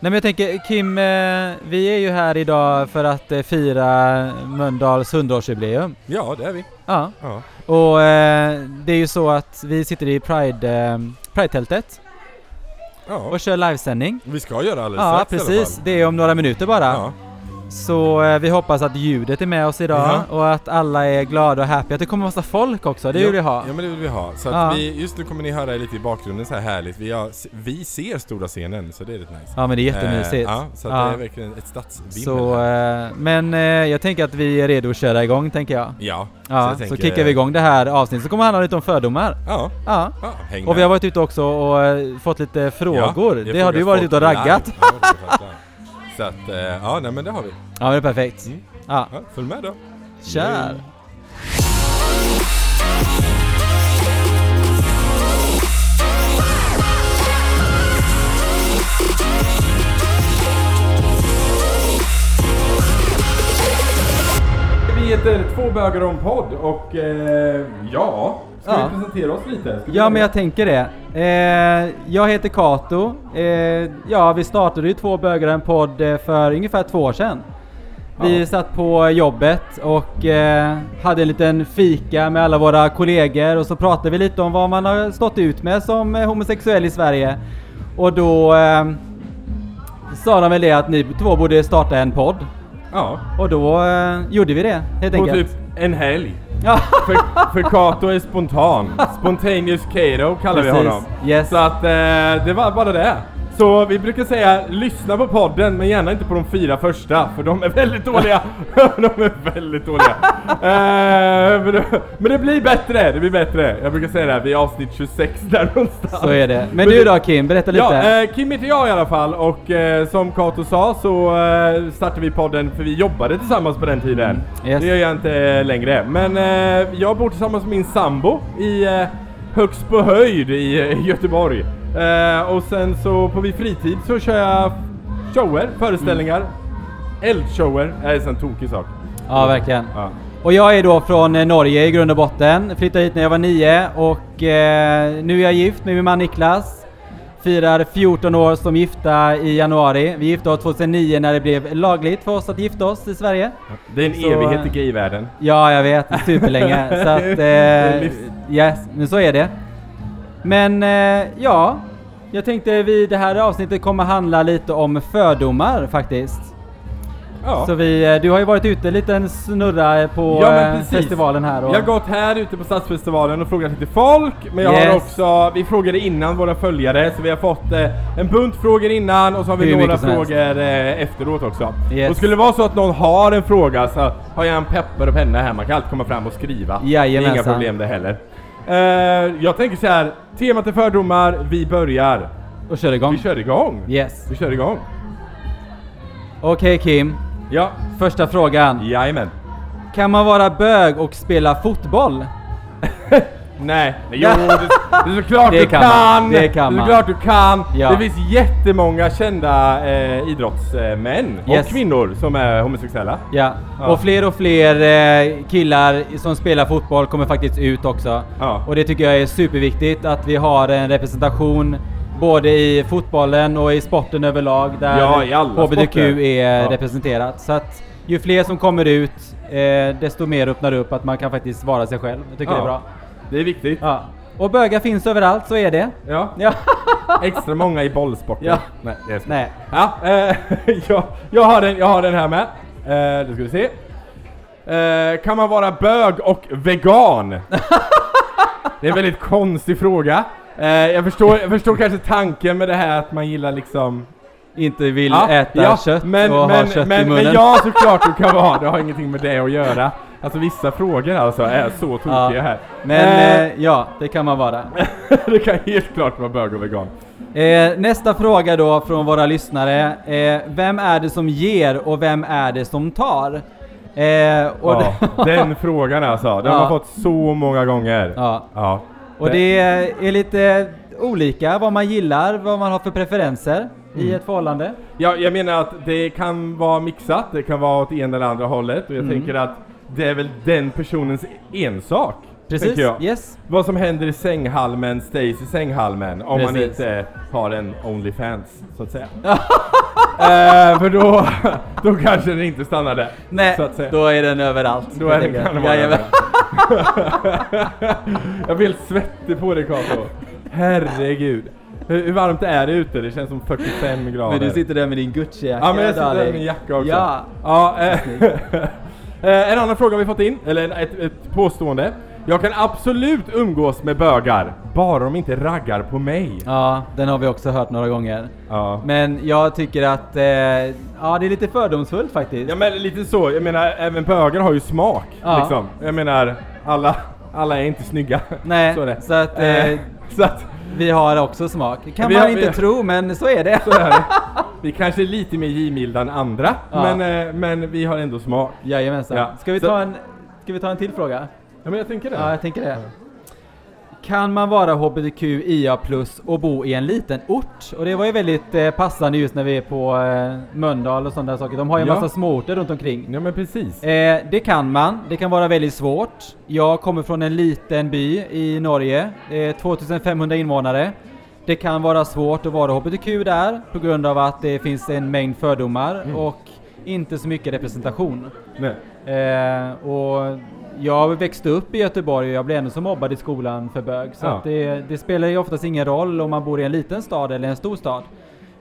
Nej men jag tänker Kim, eh, vi är ju här idag för att eh, fira Mölndals 100-årsjubileum. Ja, det är vi. Ja. Ja. Och eh, det är ju så att vi sitter i Pride, Pride-tältet ja. och kör livesändning. Vi ska göra alldeles Ja strax i alla precis, fall. det är om några minuter bara. Ja. Så eh, vi hoppas att ljudet är med oss idag Ja. och att alla är glada och happy. Att det kommer massa folk också, det vill vi ha. Ja men det vill vi ha. Så Ja. vi, just nu kommer ni höra lite i bakgrunden så här härligt. Vi, har, vi ser stora scenen så det är rätt nice. Ja men det är jättemysigt. Eh, ja, så det är verkligen ett stadsvimmel Så, här. eh, men eh, jag tänker att vi är redo att köra igång tänker jag. Ja, Ja, så, tänker- kickar vi igång det här avsnittet så kommer handla lite om fördomar. Ja, Ja. häng Och vi har varit ute också och eh, fått lite frågor. Det har du varit ute och raggat. Så att, eh, ja nej men det har vi. Ja men det är perfekt. Mm. Ja, Ja, följ med då. kör! Vi heter Två bögar om podd och eh, ja, ska Ja. vi presentera oss lite? Ska Ja men jag tänker det. Eh, jag heter Kato. Eh, ja vi startade ju Två bögar en podd eh, för ungefär två år sedan. Vi Ja. satt på jobbet och eh, hade en liten fika med alla våra kollegor och så pratade vi lite om vad man har stått ut med som eh, homosexuell i Sverige. Och då eh, sa de väl det att ni två borde starta en podd. Ja, Och då gjorde vi det helt På enkelt. typ en helg. För, för Kato är spontan. Spontaneous Kato kallar vi Precis. honom. Yes. Så att eh, det var bara det. Så vi brukar säga lyssna på podden men gärna inte på de fyra första för de är väldigt dåliga. de är väldigt dåliga. Eh, men, det, men det blir bättre, det blir bättre. Jag brukar säga det här, vi är avsnitt 26 där någonstans. så är det. Men du då Kim, berätta lite. Ja, eh, Kim heter jag i alla fall och eh, som Kato sa så eh, startade vi podden för vi jobbade tillsammans på den tiden. Mm. Yes. Det gör jag inte längre. Men eh, jag bor tillsammans med min sambo i eh, Högst på höjd i Göteborg. Eh, och sen så på min fritid så kör jag shower, föreställningar, eldshower. Det är en sån tokig sak. Ja, verkligen. Ja. Och jag är då från eh, Norge i grund och botten. Flyttade hit när jag var nio och eh, nu är jag gift med min man Niklas. Firar 14 år som gifta i januari. Vi gifte oss 2009 när det blev lagligt för oss att gifta oss i Sverige. Det är en Så, evighet i eh, gayvärlden. Ja, jag vet. Superlänge. så att, eh, yes, men så är det. Men eh, ja, jag tänkte vi det här avsnittet kommer handla lite om fördomar faktiskt. Ja. Så vi, eh, du har ju varit ute en liten snurra på Ja, eh, festivalen här. Och, Jag har gått här ute på Stadsfestivalen och frågat lite folk, men jag Yes. har också, vi frågade innan våra följare, så vi har fått eh, en bunt frågor innan och så har vi Hur några frågor eh, efteråt också. Yes. Och skulle det vara så att någon har en fråga så har jag en pepper och penna här, man kan alltid komma fram och skriva. Det är Jajamensan. inga problem det heller. Eh, jag tänker så här, temat är fördomar, vi börjar. och kör igång. Vi kör igång. Yes. Vi kör igång. Okej Kim, Ja, första frågan. jajamän. Kan man vara bög och spela fotboll? Nej, nej jo, det, det är såklart Det du kan kan! man, det kan är man. såklart du kan! Ja. Det finns jättemånga kända eh, idrottsmän Yes. och kvinnor som är homosexuella. Ja. Ja. Och fler och fler eh, killar som spelar fotboll kommer faktiskt ut också. Ja. Och det tycker jag är superviktigt att vi har en representation både i fotbollen och i sporten överlag där Ja, HBTQ sporter. är Ja. representerat. Så att ju fler som kommer ut eh, desto mer öppnar upp att man kan faktiskt vara sig själv. Jag tycker Ja. det är bra. Det är viktigt. Ja. Och bögar finns överallt, så är det. Ja. Ja. Extra många i bollsporten. Ja. Nej, det är så. Nej. Ja, eh, jag, jag, har den, jag har den här med. Eh, då ska vi se. Eh, kan man vara bög och vegan? det är en väldigt konstig fråga. Eh, jag, förstår, jag förstår kanske tanken med det här att man gillar liksom Inte vill äta kött men, och men, ha kött men, i munnen. Men ja, såklart du kan vara. Det har ingenting med det att göra. Alltså vissa frågor alltså är så tokiga Ja. här. Men Eh, eh, ja, det kan man vara. det kan helt klart vara bög och vegan. Eh, nästa fråga då från våra lyssnare. Vem är det som ger och vem är det som tar? Eh, Ja, den frågan alltså. Den Ja. har man fått så många gånger. ja. Ja. och det är lite olika vad man gillar, vad man har för preferenser i Mm. ett förhållande. Ja, jag menar att det kan vara mixat, det kan vara åt ena eller andra hållet och jag Mm. tänker att det är väl den personens ensak. Precis, jag. yes. Vad som händer i sänghalmen stays i sänghalmen om man Precis. inte har en Onlyfans, så att säga. Eh, för då, då kanske den inte stannar där. Nej, så att säga. då är den överallt. Då är det, kan det vara Jajamän. Jag blir helt svettig på dig Kato. Herregud. Hur, hur varmt är det ute? Det känns som 45 grader. Men du sitter där med din Gucci-jacka Ja men jag sitter där med min jacka också. Ja. ja eh, eh, en annan fråga vi fått in, eller en- ett, ett påstående. Jag kan absolut umgås med bögar, bara de inte raggar på mig. ja, den har vi också hört några gånger. Ja. Men jag tycker att, eh, ja det är lite fördomsfullt faktiskt. Ja men lite så, jag menar även bögar har ju smak Ja. liksom. Jag menar, alla, alla är inte snygga. Nej, så så att, eh, så att, Vi har också smak. kan Vi man har- inte vi tro, men så är det. så är det. Vi kanske är lite mer givmilda än andra, Ja. men, eh, men vi har ändå smak. Jajamensan. Ja. Ska, vi Så- ta en, ska vi ta en till fråga? Ja men jag tänker det. Ja, jag tänker det. Kan man vara HBTQIA plus och bo i en liten ort? Och det var ju väldigt eh, passande just när vi är på eh, Mölndal och sådana saker. De har ju en Ja. massa småorter runt omkring. Ja men precis. Eh, det kan man. Det kan vara väldigt svårt. Jag kommer från en liten by i Norge, eh, 2500 invånare. Det kan vara svårt att vara HBTQ där på grund av att det finns en mängd fördomar Mm. och inte så mycket representation. Nej. Eh, och jag växte upp i Göteborg och jag blev ändå så mobbad i skolan för bög. Så Ja. det, det spelar ju oftast ingen roll om man bor i en liten stad eller en stor stad.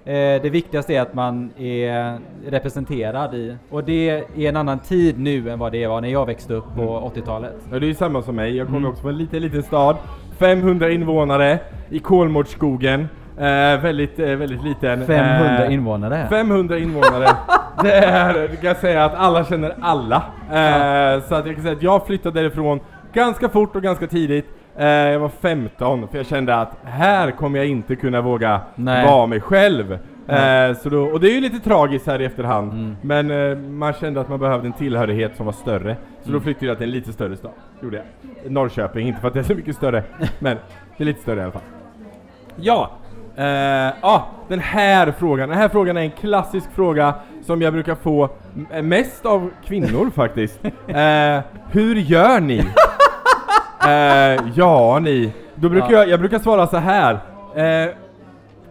Eh, det viktigaste är att man är representerad i, och det är en annan tid nu än vad det var när jag växte upp på Mm. 80-talet. Ja, det är ju samma som mig. Jag kommer Mm. också från en liten, liten stad. 500 invånare i Kolmårdsskogen. Eh, väldigt, eh, väldigt liten. 500 Eh, invånare. 500 invånare. det är, det kan jag säga att alla känner alla. Eh, Så att jag kan säga att jag flyttade därifrån ganska fort och ganska tidigt. Eh, jag var 15 för jag kände att här kommer jag inte kunna våga Nej. vara mig själv. Eh, så då, och det är ju lite tragiskt här i efterhand. Mm. Men man kände att man behövde en tillhörighet som var större. Så Mm. då flyttade jag till en lite större stad. Gjorde jag. Norrköping, inte för att det är så mycket större. men det är lite större i alla fall. Ja, eh, ah, den här frågan. Den här frågan är en klassisk fråga som jag brukar få mest av kvinnor faktiskt. Eh, hur gör ni? eh, ja, ni. Då brukar Ja. jag, jag brukar svara så här.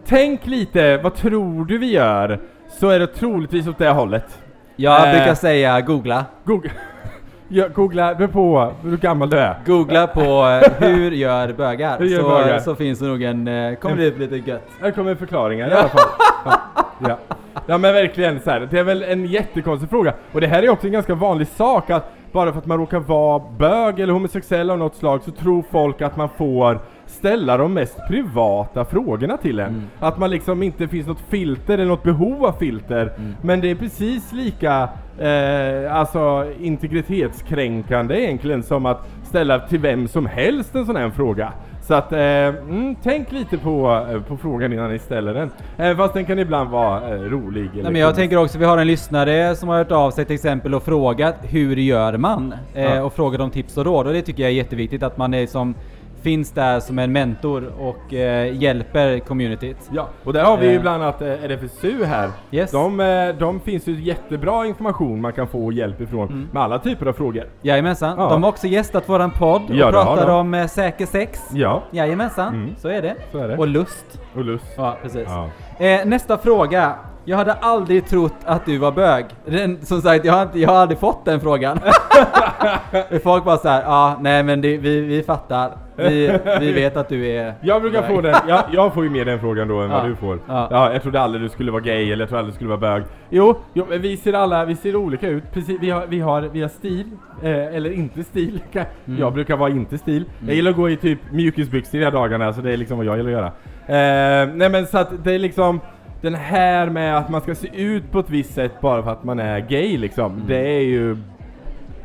Tänk lite, vad tror du vi gör? Så är det troligtvis åt det hållet. Jag brukar säga googla. Googla, ja, googla på hur gammal du är. Googla på eh, hur gör bögar, Hur gör så, bögar? så finns det nog en, eh, kommer det upp lite gött. Här kommer förklaringar i alla fall. Ja, ja. ja men verkligen så här. det är väl en jättekonstig fråga. Och det här är också en ganska vanlig sak att bara för att man råkar vara bög eller homosexuell av något slag så tror folk att man får ställa de mest privata frågorna till en. Mm. Att man liksom inte finns något filter eller något behov av filter. Mm. Men det är precis lika eh, alltså integritetskränkande egentligen som att ställa till vem som helst en sån här fråga. Så att, eh, mm, tänk lite på, eh, på frågan innan ni ställer den. Eh, fast den kan ibland vara eh, rolig. Nej, men jag tänker också, vi har en lyssnare som har hört av sig till exempel och frågat hur gör man? Eh, Ja. och frågat om tips och råd och det tycker jag är jätteviktigt att man är som finns där som en mentor och eh, hjälper communityt. Ja, och där har vi ju Eh. bland annat eh, RFSU här. Yes. De, eh, de finns ju jättebra information man kan få hjälp ifrån Mm. med alla typer av frågor. Jajamensan, Ja. de har också gästat våran podd och Ja, pratar om eh, säker sex. Ja, Jajamensan, Mm. så är det. så är det. Och lust. Och lust. Ja, precis. Ja. Eh, nästa fråga. Jag hade aldrig trott att du var bög. Den, som sagt, jag har, inte, jag har aldrig fått den frågan. Folk bara såhär, ja, ah, nej men det, vi, vi fattar. Vi, vi vet att du är Jag brukar bög." få den, jag, jag får ju mer den frågan då än Ja. vad du får. Ja. Ja. jag trodde aldrig du skulle vara gay eller jag trodde aldrig du skulle vara bög. Jo, jo vi ser alla, vi ser olika ut. Precis, vi har, vi har, vi har stil, eh, eller inte stil. Mm. Jag brukar vara inte stil. Mm. Jag gillar att gå i typ mjukisbyxor de här dagarna, så det är liksom vad jag gillar att göra. Eh, nej men så att det är liksom den här med att man ska se ut på ett visst sätt bara för att man är gay liksom. Mm. Det är ju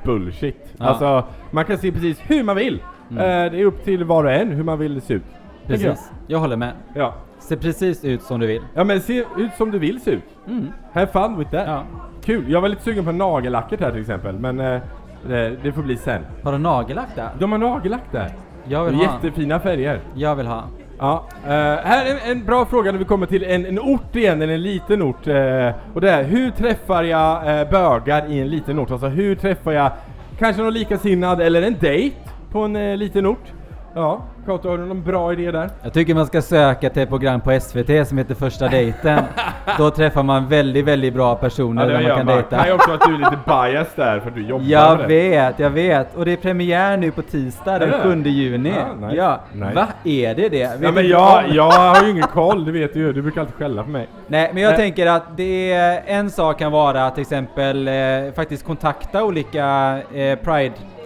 bullshit. Ja. Alltså, man kan se precis hur man vill. Mm. Eh, det är upp till var och en hur man vill se ut. tänker jag. Precis, jag håller med. Ja. Ser precis ut som du vill. ja, men se ut som du vill se ut. Mm. Have fun with that. Ja. Kul. Jag var lite sugen på nagellacket här till exempel, men eh, det, det får bli sen. Har du nagellack där? De har nagellack där. Jag vill ha. jättefina färger. Jag vill ha. Ja, uh, här är en bra fråga när vi kommer till en, en ort igen, eller en liten ort. Uh, och det är, hur träffar jag uh, bögar i en liten ort? Alltså hur träffar jag kanske någon likasinnad eller en dejt på en uh, liten ort? Ja, Kato, har du någon bra idé där? Jag tycker man ska söka till ett program på SVT som heter Första dejten. Då träffar man väldigt, väldigt bra personer där man kan man. dejta. Ju också att du är lite bias där för att du jobbar Jag med det. vet, jag vet. Och det är premiär nu på tisdag den Är det? 7 juni. Ja, nice. Ja, Nice. va? Är det det? Vet Ja, men jag, jag har ju ingen koll, det vet du ju. Du brukar alltid skälla på mig. Nej, men jag Nej. tänker att det är en sak kan vara att till exempel eh, faktiskt kontakta olika eh,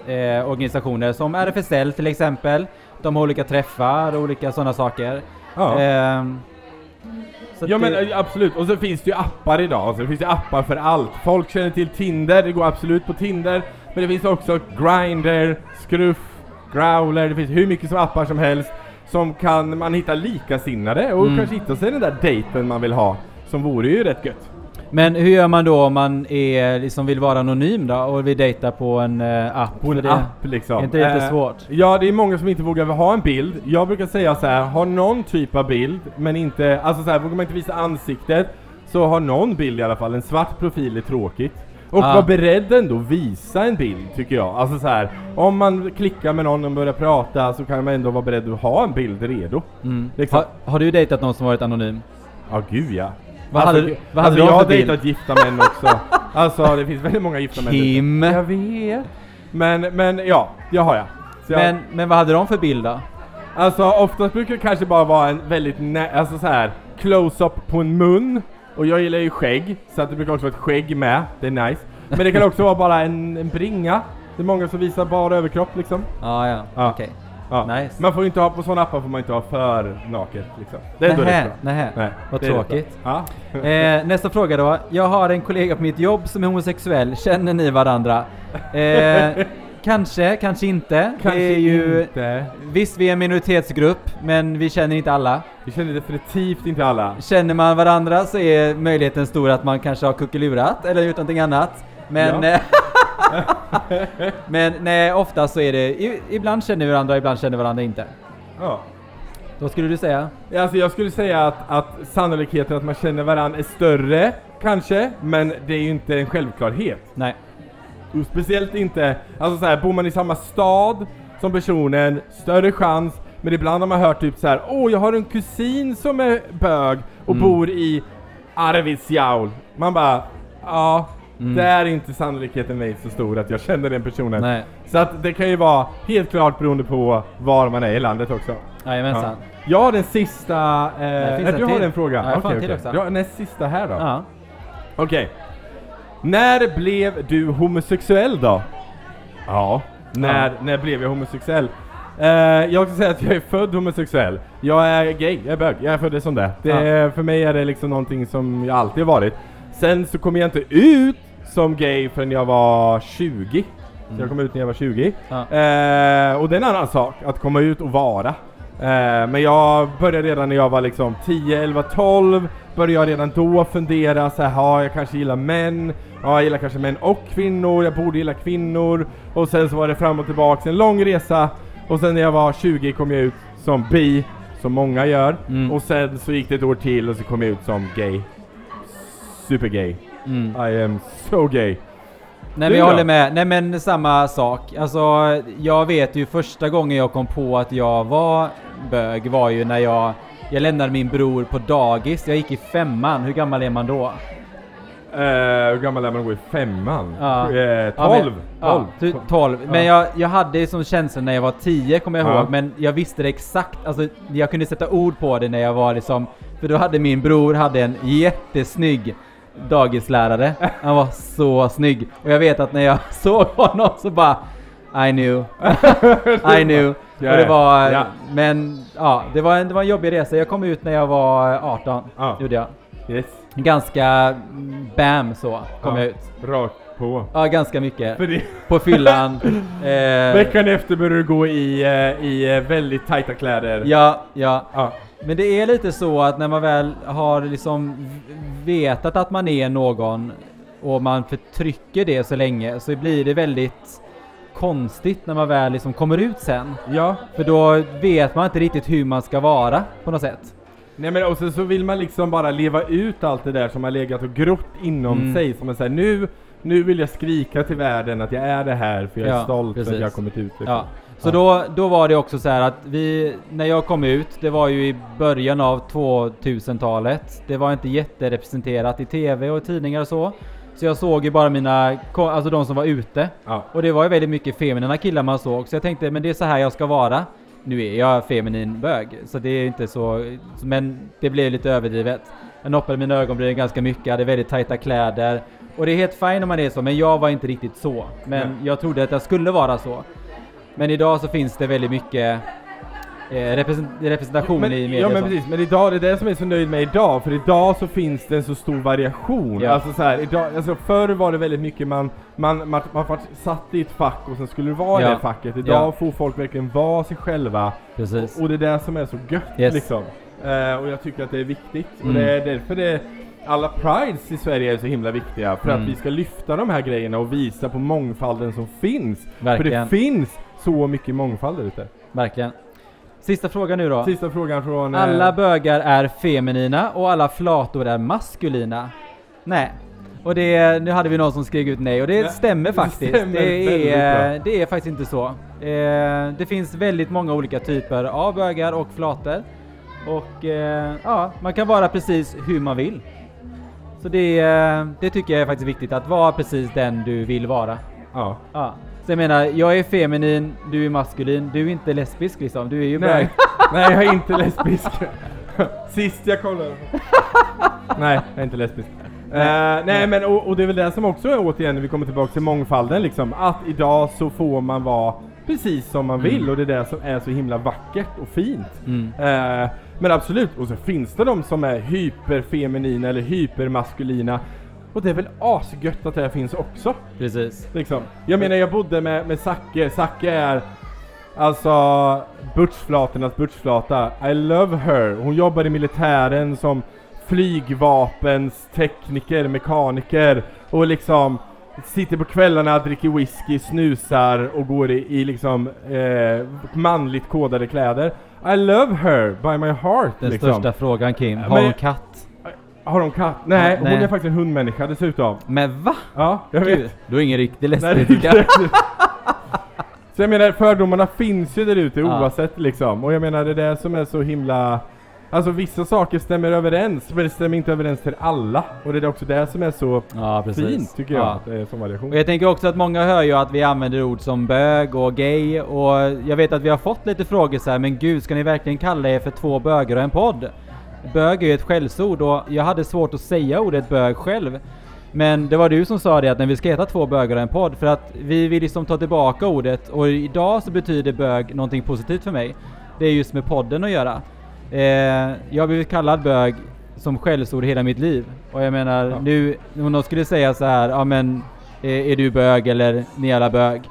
Pride-organisationer som RFSL till exempel. De har olika träffar och olika sådana saker. Ja. Ehm, så Ja men eh, absolut, och så finns det ju appar idag, så det finns ju appar för allt. Folk känner till Tinder, det går absolut på Tinder. Men det finns också Grindr, Scruff, Growler, det finns hur mycket som appar som helst. Som kan man hitta likasinnade och Mm. kanske hitta sig den där dejten man vill ha. Som vore ju rätt gött. Men hur gör man då om man är, liksom vill vara anonym då och vill dejta på en eh, app? På en det, app liksom. Är inte det lite Eh, svårt? Ja, det är många som inte vågar ha en bild. Jag brukar säga så här, ha någon typ av bild, men inte, alltså så här, vågar man inte visa ansiktet, så ha någon bild i alla fall. En svart profil är tråkigt. Och Ah. var beredd ändå visa en bild, tycker jag. Alltså så här, om man klickar med någon och börjar prata så kan man ändå vara beredd att ha en bild redo. Mm. Liksom. Har, har du dejtat någon som varit anonym? Ja, gud ja. Vad alltså, hade vad hade alltså, jag har dejtat gifta män också. alltså det finns väldigt många gifta män. Kim. Jag vet. Men, men ja, det har jag. Så jag Men, men vad hade de för bild då? Alltså oftast brukar det kanske bara vara en väldigt nä- alltså så här close-up på en mun. Och jag gillar ju skägg, så att det brukar också vara ett skägg med. Det är nice. Men det kan också vara bara en, en bringa. Det är många som visar bara överkropp liksom. Ah, ja, Ja. okej. Ja. Nice. Man får ju inte ha, på sådana appar får man inte ha för naket liksom. Det är ändå Nähä, rätt bra. nähä. Nej, Vad det är rätt tråkigt. bra. Ja. Eh, nästa fråga då. Jag har en kollega på mitt jobb som är homosexuell. Känner ni varandra? Eh, kanske, kanske inte. Kanske det är ju... inte. Visst, vi är en minoritetsgrupp, men vi känner inte alla. Vi känner definitivt inte alla. Känner man varandra så är möjligheten stor att man kanske har kuckelurat eller gjort någonting annat. Men, Ja. men nej, ofta så är det, i, ibland känner vi varandra, ibland känner vi varandra inte. Ja. Vad skulle du säga? Alltså jag skulle säga att, att sannolikheten att man känner varandra är större, kanske, men det är ju inte en självklarhet. Nej. Och speciellt inte, alltså så här, bor man i samma stad som personen, större chans, men ibland har man hört typ så här: åh jag har en kusin som är bög och Mm. bor i Arvidsjaur. Man bara, ja, Mm. där är inte sannolikheten mig så stor att jag känner den personen. Nej. Så att det kan ju vara helt klart beroende på var man är i landet också. Jajamensan. Jag har den sista... Eh, nej, en du har en fråga? Ja, jag okej. också. Ja, näst sista här då. Ja. Okej. När blev du homosexuell då? Ja, när, när blev jag homosexuell? Eh, jag ska säga att jag är född homosexuell. Jag är gay, jag är bög, jag är född som det. det är, För mig är det liksom någonting som jag alltid har varit. Sen så kom jag inte ut som gay förrän jag var 20. Så jag kom ut när jag var 20. Ja. Eh, och det är en annan sak, att komma ut och vara. Eh, men jag började redan när jag var liksom 10, 11, 12 Började jag redan då fundera så här, ja jag kanske gillar män Ja jag gillar kanske män och kvinnor, jag borde gilla kvinnor Och sen så var det fram och tillbaks en lång resa Och sen när jag var 20 kom jag ut som bi Som många gör Mm. Och sen så gick det ett år till och så kom jag ut som gay Supergay Mm. I am so gay Nej men jag håller med. Nej men samma sak. Alltså jag vet ju första gången jag kom på att jag var bög var ju när jag jag lämnade min bror på dagis. Jag gick i femman. Hur gammal är man då? Eh, Hur gammal är man då i femman? Ja. Eh, Ja, 12! men, ja, ty- 12. Men jag, jag hade som känsla när jag var 10 kommer jag Ja. ihåg, men jag visste det exakt, alltså jag kunde sätta ord på det när jag var liksom, för då hade min bror hade en jättesnygg dagislärare. Han var så snygg. Och jag vet att när jag såg honom så bara I knew. I knew. Ja, och det var, ja. men ja, det var, en, det var en jobbig resa. Jag kom ut när jag var 18. Ja. Gjorde jag. Yes. Ganska mm, bam så kom Ja. jag ut. Rakt på. Ja, ganska mycket. På fyllan. eh, veckan efter började du gå i, eh, i eh, väldigt tajta kläder. ja, ja. Ja. Men det är lite så att när man väl har liksom vetat att man är någon och man förtrycker det så länge så blir det väldigt konstigt när man väl liksom kommer ut sen. ja. För då vet man inte riktigt hur man ska vara på något sätt. Nej men och sen så vill man liksom bara leva ut allt det där som har legat och grott inom Mm. sig. Som man säger nu, nu vill jag skrika till världen att jag är det här för jag är Ja, stolt för att precis. jag har kommit ut. liksom. Ja. Så då, då var det också så här att vi, när jag kom ut, det var ju i början av 2000-talet. Det var inte jätterepresenterat i TV och tidningar och så. Så jag såg ju bara mina, alltså de som var ute. Ja. Och det var ju väldigt mycket feminina killar man såg. Så jag tänkte, men det är så här jag ska vara. Nu är jag feminin bög, så det är inte så, men det blev lite överdrivet. Jag noppade mina ögonbryn ganska mycket, hade väldigt tajta kläder. Och det är helt fint om man är så, men jag var inte riktigt så. Men Nej. jag trodde att jag skulle vara så. Men idag så finns det väldigt mycket eh, represent- representation men, i media. ja och men precis, men idag, det är det som jag är så nöjd med idag, för idag så finns det en så stor variation. Ja. Alltså så här, idag, alltså förr var det väldigt mycket man, man, man, man satt i ett fack och sen skulle du vara Ja. i det facket. Idag Ja. får folk verkligen vara sig själva. Precis. Och, och det är det som är så gött Yes. liksom. Eh, och jag tycker att det är viktigt. Och Mm. det är därför det alla prides i Sverige är så himla viktiga. För Mm. att vi ska lyfta de här grejerna och visa på mångfalden som finns. Verkligen. För det finns så mycket mångfald där ute. Verkligen. Sista frågan nu då. Sista frågan från... eh, Alla bögar är feminina och alla flator är maskulina. Nej. Och det, nu hade vi någon som skrek ut nej och det Nej, stämmer det faktiskt. stämmer det, är, bra. det är faktiskt inte så. Eh, det finns väldigt många olika typer av bögar och flator. Och eh, ja, man kan vara precis hur man vill. Så det, eh, det tycker jag är faktiskt viktigt, att vara precis den du vill vara. Ja. Ja. Så jag menar, jag är feminin, du är maskulin, du är inte lesbisk liksom, du är ju bög. Nej, nej jag är inte lesbisk. Sist jag kollade. nej, jag är inte lesbisk. Eh, nej men och, och det är väl det som också är återigen när vi kommer tillbaka till mångfalden liksom. Att idag så får man vara precis som man vill och det är det som är så himla vackert och fint. Mm. Eh, men absolut, och så finns det de som är hyperfeminina eller hypermaskulina. Och det är väl asgött att det finns också. Precis. Liksom. Jag menar jag bodde med, med Zacke, Zacke är alltså butchflatornas butchflata. I love her. Hon jobbar i militären som flygvapens tekniker, mekaniker och liksom sitter på kvällarna, dricker whisky, snusar och går i, i liksom eh, manligt kodade kläder. I love her by my heart Den liksom. största frågan Kim, har hon katt? Har hon katt? Nej, Ja, hon nej. är faktiskt en hundmänniska dessutom. Men va? Ja, jag Gud, vet. du är ingen riktig Nej, det är lesbiska. inte. Så jag menar fördomarna finns ju där ute Ja. oavsett liksom. Och jag menar det är det som är så himla Alltså vissa saker stämmer överens men det stämmer inte överens till alla. Och det är också det som är så Ja, precis. fint tycker jag. Ja. Att det är som variation. Och jag tänker också att många hör ju att vi använder ord som bög och gay och jag vet att vi har fått lite frågor så här, men gud ska ni verkligen kalla er för två bögar och en podd? Bög är ju ett skällsord och jag hade svårt att säga ordet bög själv. Men det var du som sa det att när vi ska heta två bögar och en podd för att vi vill liksom ta tillbaka ordet och idag så betyder bög någonting positivt för mig. Det är just med podden att göra. Eh, jag har blivit kallad bög som skällsord hela mitt liv. Och jag menar Ja. nu, om någon skulle säga så här, ja men är, är du bög eller ni alla bög?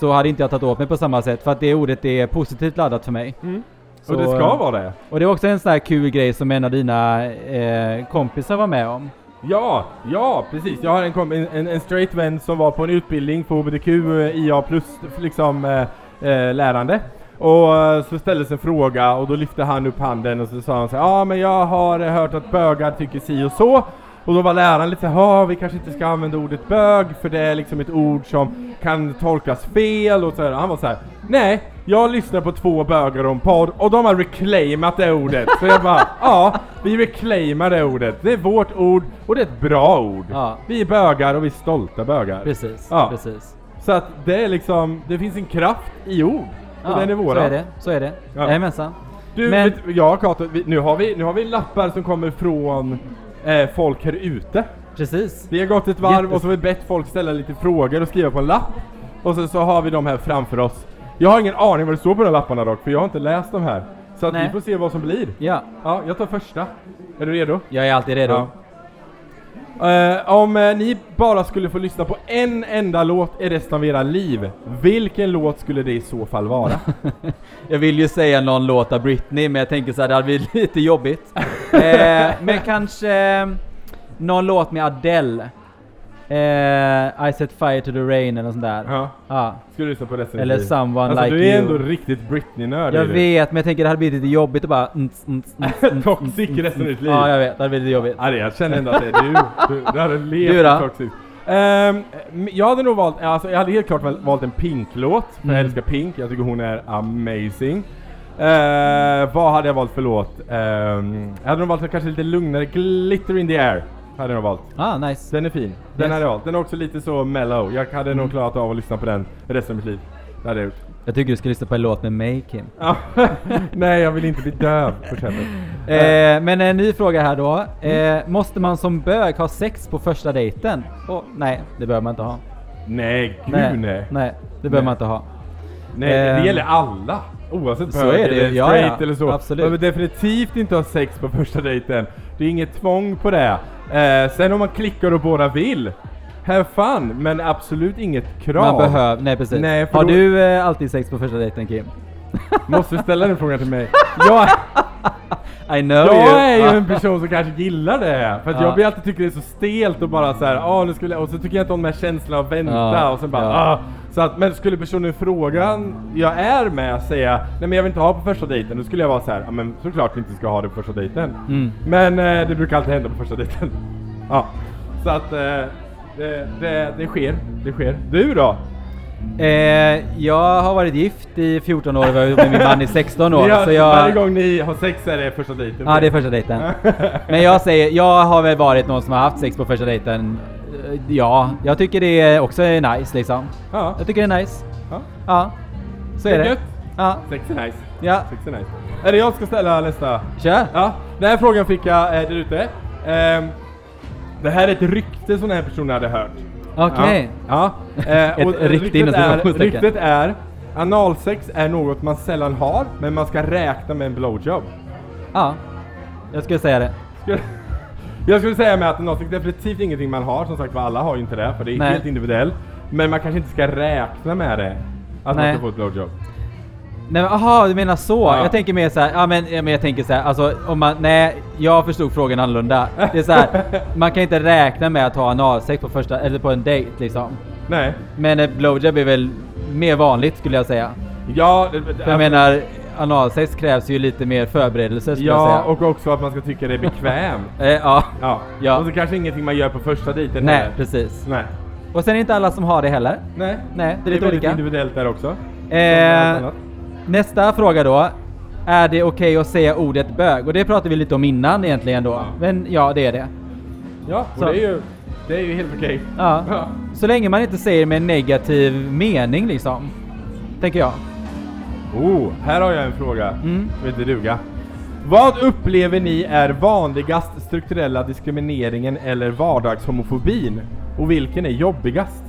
Så hade inte jag tagit åt mig på samma sätt för att det ordet är positivt laddat för mig. Mm. Så, och det ska vara det. Och det är också en sån här kul grej som en av dina eh, kompisar var med om. Ja, ja precis. Jag har en, en, en, straight vän som var på en utbildning på HBTQ, eh, IA plus liksom eh, eh, lärande. Och eh, så ställdes en fråga och då lyfte han upp handen och så sa han så ja men jag har eh, hört att bögar tycker si och så. Och då var läraren lite ja vi kanske inte ska använda ordet bög för det är liksom ett ord som kan tolkas fel och så här. Han var så här, nej, jag lyssnar på två bögar en podd och de har reclaimat det ordet. Så jag bara, ja, vi reclaimar det ordet. Det är vårt ord och det är ett bra ord. Ja. Vi är bögar och vi är stolta bögar. Precis, Ja. precis. Så att det är liksom, det finns en kraft i ord. Och den är våran. så är det, så är det. Ja. Jajamensan. Du, Men- vet, ja Kato, vi, nu, har vi, nu har vi lappar som kommer från eh, folk här ute. Precis. Vi har gått ett varv Jättes- och så har vi bett folk ställa lite frågor och skriva på en lapp. Och så, så har vi dem här framför oss. Jag har ingen aning vad det står på de lapparna dock, för jag har inte läst dem här. Så att Nej. vi får se vad som blir. Ja, Ja, jag tar första. Är du redo? jag är alltid redo. Ja. Eh, om eh, ni bara skulle få lyssna på en enda låt i resten av era liv, vilken låt skulle det i så fall vara? Jag vill ju säga någon låt av Britney, men jag tänker så här, det hade blivit lite jobbigt. eh, men kanske eh, någon låt med Adele. Eh, I set fire to the rain eller sånt där. ja, Ja. ska du lyssna på resten Eller? Someone Alltså Like du är You. ändå riktigt Britney-nörd Jag vet, men jag tänker det hade blivit lite jobbigt att bara... Mm, mm, mm, mm, Toxic resten av ditt liv. Ja, jag vet. Det hade blivit lite jobbigt. Ja, det- jag känner ändå att det är du. Du, du hade levt toxic. Ehm, jag hade nog valt, alltså jag hade helt klart val- valt en Pink-låt, för jag Mm. älskar Pink, jag tycker hon är amazing. Eh, vad hade jag valt för låt? Ehm, jag hade nog valt kanske lite lugnare, Glitter in the air. Hade jag valt. Ah, nice. Den är fin. Den Yes. hade jag valt. Den är också lite så mellow. Jag hade nog Mm. klarat av att lyssna på den resten av mitt liv. Det hade jag gjort. Jag tycker du ska lyssna på en låt med mig Kim. Ja. Nej, jag vill inte bli döv på köpet. Eh, men en ny fråga här då. Eh, måste man som bög ha sex på första dejten? Oh, nej, det behöver man inte ha. Nej, gud nej. Nej, nej det behöver man inte ha. det Eh, gäller alla. Oavsett så bög är det, eller ja, straight ja. eller så. Absolut. Man behöver definitivt inte ha sex på första dejten. Det är inget tvång på det. Eh, sen om man klickar och båda vill, have fun. Men absolut inget krav. Man behöver, nej precis. Nej, har då- du eh, alltid sex på första dejten Kim? Måste du ställa den frågan till mig? Jag, I know jag you. är ju en person som kanske gillar det. För att Ja. jag alltid tycker det är så stelt och bara så här, ah, nu skulle jag, och så tycker jag inte om de här känslorna av vänta Ja, och sen bara ja. ah. Så att, men skulle personen i frågan jag är med säga, nej men jag vill inte ha på första dejten, då skulle jag vara så här, ja men såklart vi inte ska ha det på första dejten. Mm. Men eh, det brukar alltid hända på första dejten. Ja, så att eh, det, det, det sker, det sker. Du då? Eh, jag har varit gift i 14 år och varit med min man i 16 år. Har, så jag, Varje gång ni har sex är det första dejten? Ja, det är första dejten. Men jag säger, jag har väl varit någon som har haft sex på första dejten. Ja, jag tycker det är också är nice liksom. Ja, Jag tycker det är nice. ja. Ja, så Det är är det. gött. Ja, Sex är nice. ja. Sex är nice. Är det jag ska ställa nästa? Kör! Ja, den här frågan fick jag eh, där ute. Ehm, det här är ett rykte som den här personen hade hört. Okej. Ja. ja. Eh, Ett och rykte ryktet, inom är, ryktet är analsex är något man sällan har, men man ska räkna med en blowjob. Ja, jag skulle säga det. Skulle- Jag skulle säga med att analsex är definitivt ingenting man har, som sagt var alla har ju inte det, för det är Nej. helt individuellt. Men man kanske inte ska räkna med det. Att man Nej. ska få ett blowjob. Nej men aha, du menar så. Ja. Jag tänker mer så här, ja men, ja, men jag tänker så här, alltså om man, nej, jag förstod frågan annorlunda. Det är så här, man kan inte räkna med att ha analsex på första, eller på en dejt liksom. Nej. Men ett blowjob är väl mer vanligt skulle jag säga. Ja, det- För jag alltså- menar, analsex krävs ju lite mer förberedelse skulle jag Ja, säga. och också att man ska tycka det är bekvämt. Eh, ja. Ja. Ja. Och så kanske ingenting man gör på första dejten Nej, heller. precis. Nej. Och sen är det inte alla som har det heller. Nej. Nej, det är lite väldigt olika. individuellt där också. Eh. Nästa fråga då. Är det okej att säga ordet bög? Och det pratade vi lite om innan egentligen då. Ja. Men ja, det är det. Ja, och så- det är ju, det är ju helt okej. Ja. Ja. Så länge man inte säger med en negativ mening liksom. Tänker jag. Oh, här har jag en fråga. Mm. Som heter duga. Vad upplever ni är vanligast strukturella diskrimineringen eller vardagshomofobin? Och vilken är jobbigast?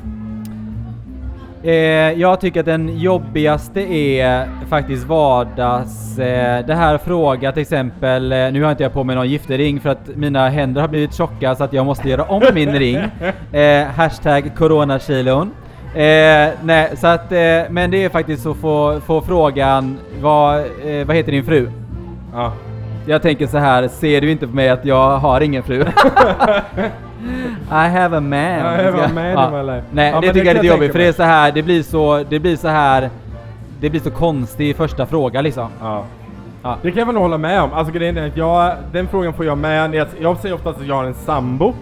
Eh, jag tycker att den jobbigaste är faktiskt vardags... Eh, det här fråga till exempel, eh, nu har inte jag på mig någon giftering för att mina händer har blivit tjocka så att jag måste göra om min ring. Eh, hashtag coronakilon. Eh, nej, så att, eh, men det är faktiskt att få, få frågan, vad, eh, vad heter din fru? Ja. Jag tänker så här, ser du inte på mig att jag har ingen fru? I have a man. I have a man in my life. Nej, Ja, det tycker det jag är lite jobbigt för det är så här, det blir så, det blir så här, det blir så konstig första fråga liksom. Ja. Ja. Det kan jag väl hålla med om. Alltså grejen är att jag, den frågan får jag med. Jag, jag säger oftast att jag har en sambo.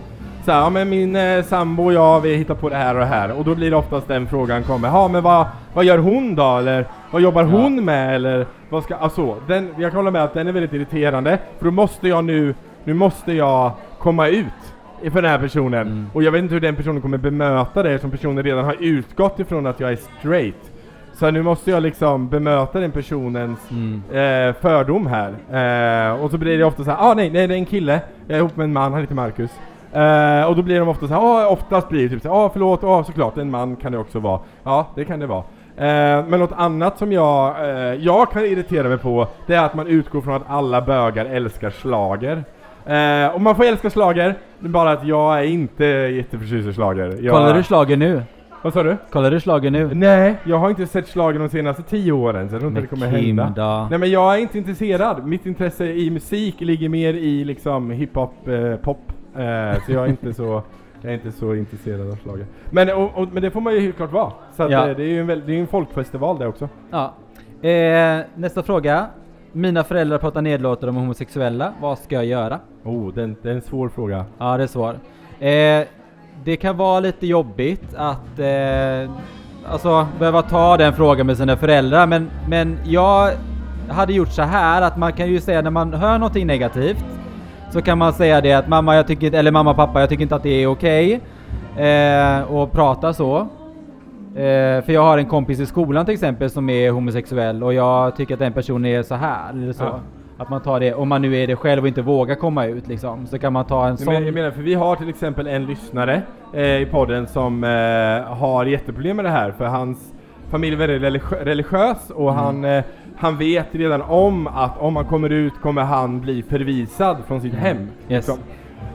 Så här, ja men min eh, sambo och jag, vi hittar på det här och det här. Och då blir det oftast den frågan kommer. Ja men vad, vad gör hon då? Eller vad jobbar Ja. hon med? Eller vad ska, alltså, den, jag kan hålla med att den är väldigt irriterande. För då måste jag nu, nu måste jag komma ut för den här personen. Mm. Och jag vet inte hur den personen kommer bemöta det som personen redan har utgått ifrån att jag är straight. Så nu måste jag liksom bemöta den personens Mm. eh, fördom här. Eh, och så blir det ofta så här, ah nej, nej det är en kille, jag är ihop med en man, han heter Marcus. Eh, och då blir de ofta så här, ah, oftast blir det typ så här, ah förlåt, ah såklart, en man kan det också vara. Ja, det kan det vara. Eh, men något annat som jag, eh, jag kan irritera mig på, det är att man utgår från att alla bögar älskar slager. Eh, och man får älska slager, det är bara att jag är inte jätteförtjust i slager. Jag, Kollar du slager nu? Vad sa du? Kollar du slager nu? Nej, jag har inte sett slagen de senaste tio åren, så jag tror inte det kommer Kim hända. då? Nej men jag är inte intresserad. Mitt intresse i musik ligger mer i liksom hiphop, eh, pop. Eh, så jag är inte så jag är inte så intresserad av schlager. Men, och, och, men det får man ju helt klart vara. Så att, Ja. eh, det är ju en, det är en folkfestival det också. Ja. Eh, nästa fråga. Mina föräldrar pratar nedlåtande om homosexuella. Vad ska jag göra? Oh, det är en, det är en svår fråga. Ja, det är svår. Eh, det kan vara lite jobbigt att eh, alltså behöva ta den frågan med sina föräldrar men, men jag hade gjort så här att man kan ju säga när man hör någonting negativt så kan man säga det att mamma, jag tycker, eller mamma pappa, jag tycker inte att det är okej eh, och prata så. Eh, för jag har en kompis i skolan till exempel som är homosexuell och jag tycker att den personen är så här eller så. Ja. Att man tar det, om man nu är det själv och inte vågar komma ut liksom, så kan man ta en Jag sån... jag menar, för vi har till exempel en lyssnare eh, i podden som eh, har jätteproblem med det här för hans familj är väldigt religi- religiös och Mm. han, eh, han vet redan om att om han kommer ut kommer han bli förvisad från sitt hem. Mm. Yes. liksom.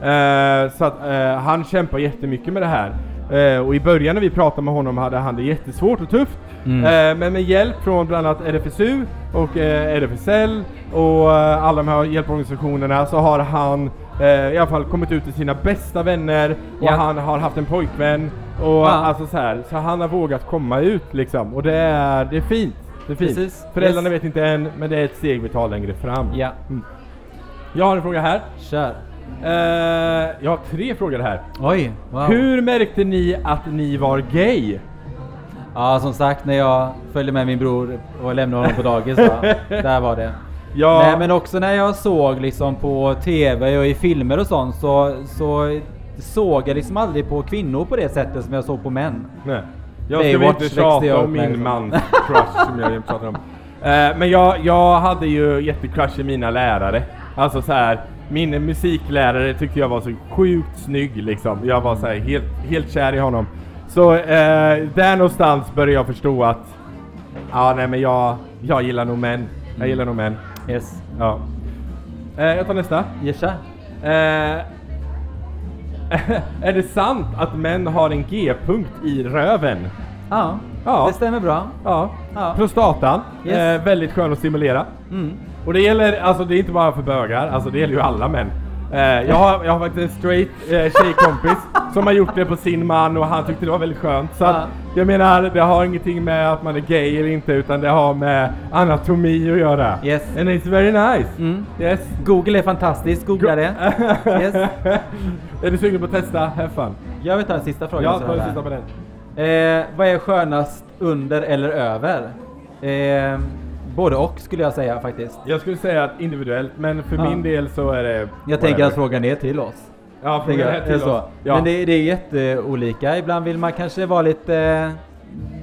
Eh, så att eh, han kämpar jättemycket med det här. Eh, och i början när vi pratade med honom hade han det jättesvårt och tufft. Mm. Eh, men med hjälp från bland annat RFSU och eh, RFSL och alla de här hjälporganisationerna så har han eh, i alla fall kommit ut till sina bästa vänner och Ja. han har haft en pojkvän och Ja. alltså så här, så han har vågat komma ut liksom och det är, det är fint. Det är fint. Precis. Föräldrarna Yes. vet inte än men det är ett steg vi tar längre fram. Ja, Jag har en fråga här. kör. Eh, jag har tre frågor här. Oj, wow. Hur märkte ni att ni var gay? Ja, som sagt när jag följde med min bror och lämnade honom på dagis då. Där var det. Ja, Nej men också när jag såg liksom på TV och i filmer och sånt så, så såg jag liksom aldrig på kvinnor på det sättet som jag såg på män. Nej. Jag ska väl inte tjata om min liksom. mans crush som jag pratar om. Eh, men jag, jag hade ju jättecrush i mina lärare. Alltså så här, min musiklärare tyckte jag var så sjukt snygg liksom. Jag var så här, helt, helt kär i honom. Så eh, där någonstans började jag förstå att Ja nej men jag, jag gillar nog män. Jag gillar nog män. Yes. Ja. Eh, jag tar nästa. Jesha? Eh, är det sant att män har en G-punkt i röven? Ja, Ja. det stämmer bra. Ja. Ja. Prostatan. Yes. Eh, väldigt skön att stimulera. Mm. Och det gäller, alltså det är inte bara för bögar, alltså det gäller ju alla män. Eh, jag, har, jag har faktiskt en straight eh, tjejkompis som har gjort det på sin man och han tyckte det var väldigt skönt. Så att, Ja. jag menar, det har ingenting med att man är gay eller inte utan det har med anatomi att göra. Yes. And it's very nice. Mm. Yes. Google är fantastiskt, googla det. Yes. är du sugen på att testa? Have fun. Jag vill ta den sista frågan. Ja, ta den sista på den. Eh, vad är skönast under eller över? Eh, både och skulle jag säga faktiskt. Jag skulle säga att individuellt, men för Ja. min del så är det... Jag tänker att frågan är till oss. Ja, frågan är till Är det så? oss. Ja. Men det, det är jätteolika. Ibland vill man kanske vara lite eh,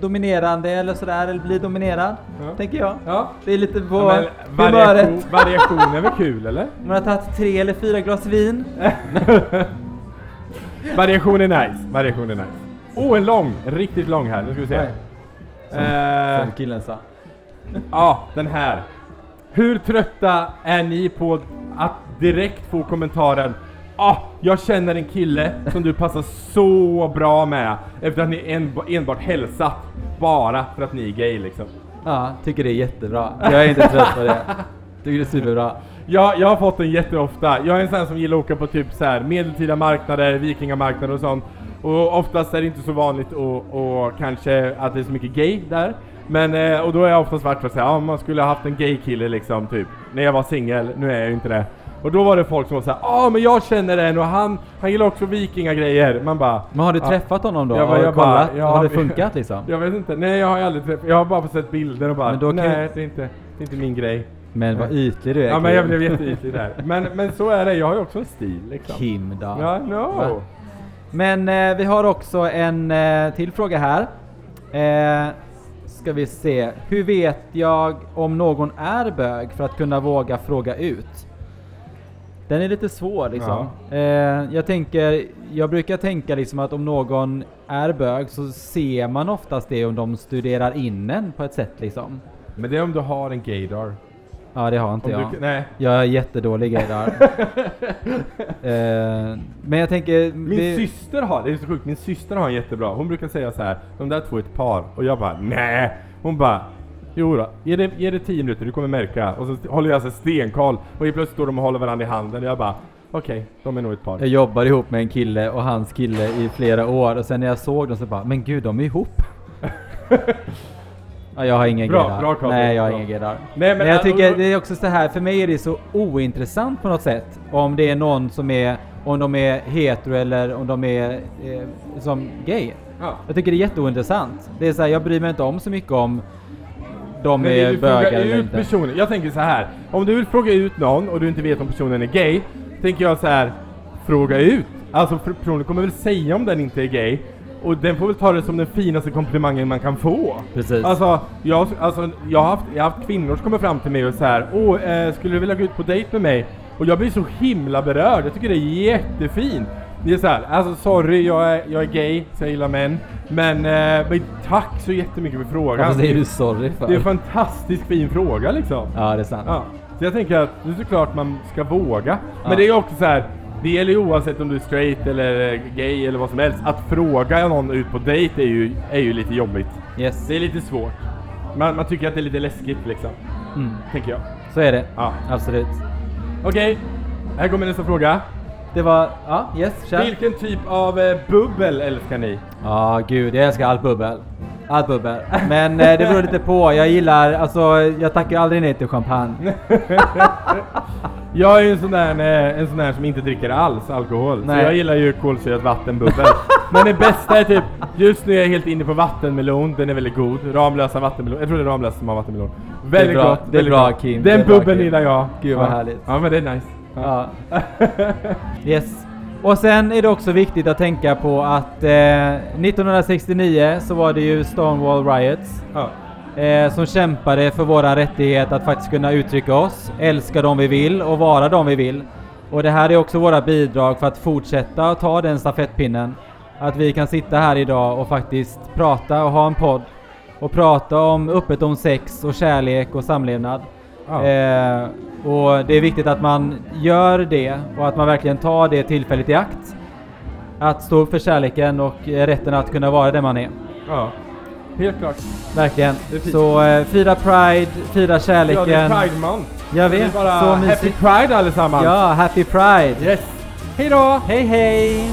dominerande eller sådär, eller bli dominerad. Ja. Tänker jag. Ja. Det är lite på Ja, variation, humöret. variation är väl kul eller? Man har tagit tre eller fyra glas vin. Variation är nice. Variation är nice. Oh, en lång! En riktigt lång här. Nu ska vi se. Som, Eh, som killen sa. Ja, den här. Hur trötta är ni på att direkt få kommentaren Ah, jag känner en kille som du passar så bra med efter att ni en, enbart hälsat bara för att ni är gay liksom. Ja, tycker det är jättebra. Jag är inte trött på det. Tycker det är superbra. Jag, jag har fått den jätteofta. Jag är en sån som gillar att åka på typ så här medeltida marknader, vikingamarknader och sånt. Och oftast är det inte så vanligt och, och kanske att det är så mycket gay där. Men, eh, och då är jag oftast varit för att säga, ja man skulle ha haft en gay kille liksom typ. När jag var singel, nu är jag ju inte det. Och då var det folk som var såhär, ja men jag känner en och han, han gillar också vikingagrejer. Man bara, Men har du träffat honom då? Jag har du jag bara- ja, har det funkat liksom? jag vet inte, nej jag har aldrig träffat, jag har bara sett bilder och bara, nej det är, inte, det är inte min grej. Men vad ytlig du är Ja men jag blev jätteytlig där. Men, men så är det, jag har ju också en stil liksom. Kim då. Ja, no. Va? Men eh, vi har också en eh, till fråga här. Eh, ska vi se. Hur vet jag om någon är bög för att kunna våga fråga ut? Den är lite svår liksom. Eh, jag tänker, jag brukar tänka liksom att om någon är bög så ser man oftast det om de studerar in en på ett sätt liksom. Men det är om du har en gaydar. Ja det har inte Om jag. du, nej. Jag är jättedålig i det eh, men jag tänker... Min det- syster har, det är så sjukt, min syster har en jättebra. Hon brukar säga så här, de där två är ett par. Och jag bara, nej. Hon bara, jo då, ge det, ge det tio minuter, du kommer märka. Och så håller jag så stenkoll. Och helt plötsligt står de och håller varandra i handen. Och jag bara, okej, de är nog ett par. Jag jobbar ihop med en kille och hans kille i flera år och sen när jag såg dem så bara, men gud de är ihop. Ja, jag har ingen Bra, gaydar. bra, Carl. Nej, jag har Bra. ingen gaydar. Nej, men- men, jag tycker och- det är också så här, för mig är det så ointressant på något sätt. Om det är någon som är, om de är hetero eller om de är eh, som gay. Ja. Jag tycker det är jätteintressant. Det är så här, jag bryr mig inte om så mycket om de Men är bögar eller ut inte. personen? Jag tänker så här. Om du vill fråga ut någon och du inte vet om personen är gay, tänker jag så här. Fråga ut. Alltså personen kommer väl säga om den inte är gay. Och den får väl ta det som den finaste komplimangen man kan få. Precis. Alltså, jag, alltså, jag, har haft, jag har haft kvinnor som kommer fram till mig och så här. Åh, eh, skulle du vilja gå ut på dejt med mig? Och jag blir så himla berörd. Jag tycker det är jättefint. Det är så här, alltså sorry, jag är, jag är gay, så jag gillar män. Men, eh, men tack så jättemycket för frågan. Varför säger du sorry för? Det är en fantastiskt fin fråga liksom. Ja, det är sant. Ja. Så jag tänker att det är såklart man ska våga. Ja. Men det är också så här. Det gäller ju oavsett om du är straight eller eh, gay eller vad som helst. Att fråga någon ut på dejt är ju, är ju lite jobbigt. Yes. Det är lite svårt. Man, man tycker att det är lite läskigt liksom. Mm. Tänker jag. Så är det. Ja. Absolut. Okej, här kommer nästa fråga. Det var, ja, yes, kör. Vilken typ av eh, bubbel älskar ni? Ja, gud, jag älskar allt bubbel. Allt bubbel. Men eh, det beror lite på. Jag gillar, alltså, jag tackar aldrig nej till champagne. Jag är ju en sån där, eh, en sån där som inte dricker alls alkohol. Nej. Så jag gillar ju kolsyrat vattenbubbel. Men det bästa är typ, just nu är jag helt inne på vattenmelon, den är väldigt god. Ramlösa vattenmelon, jag tror det är Ramlösa som har vattenmelon. Väldigt bra, gott. det är bra, gott. Kim, det Den är bra, bubbeln Kim. gillar jag. Gud, vad ja. härligt. Ja men det är nice. Ja. yes. Och sen är det också viktigt att tänka på att eh, 1969 så var det ju Stonewall Riots Ja. eh, som kämpade för våra rättighet att faktiskt kunna uttrycka oss, älska dem vi vill och vara dem vi vill. Och det här är också våra bidrag för att fortsätta att ta den stafettpinnen. Att vi kan sitta här idag och faktiskt prata och ha en podd och prata om öppet om sex och kärlek och samlevnad. Ja. Eh, och det är viktigt att man gör det och att man verkligen tar det tillfället i akt. Att stå upp för kärleken och rätten att kunna vara den man är. ja. Helt klart. Verkligen. Så eh, fira Pride, fira Ja, kärleken. det är Pride Month. Jag vet, så Happy. Pride allesammans. Ja, Happy Pride! Yes. Hej då! Hej hej!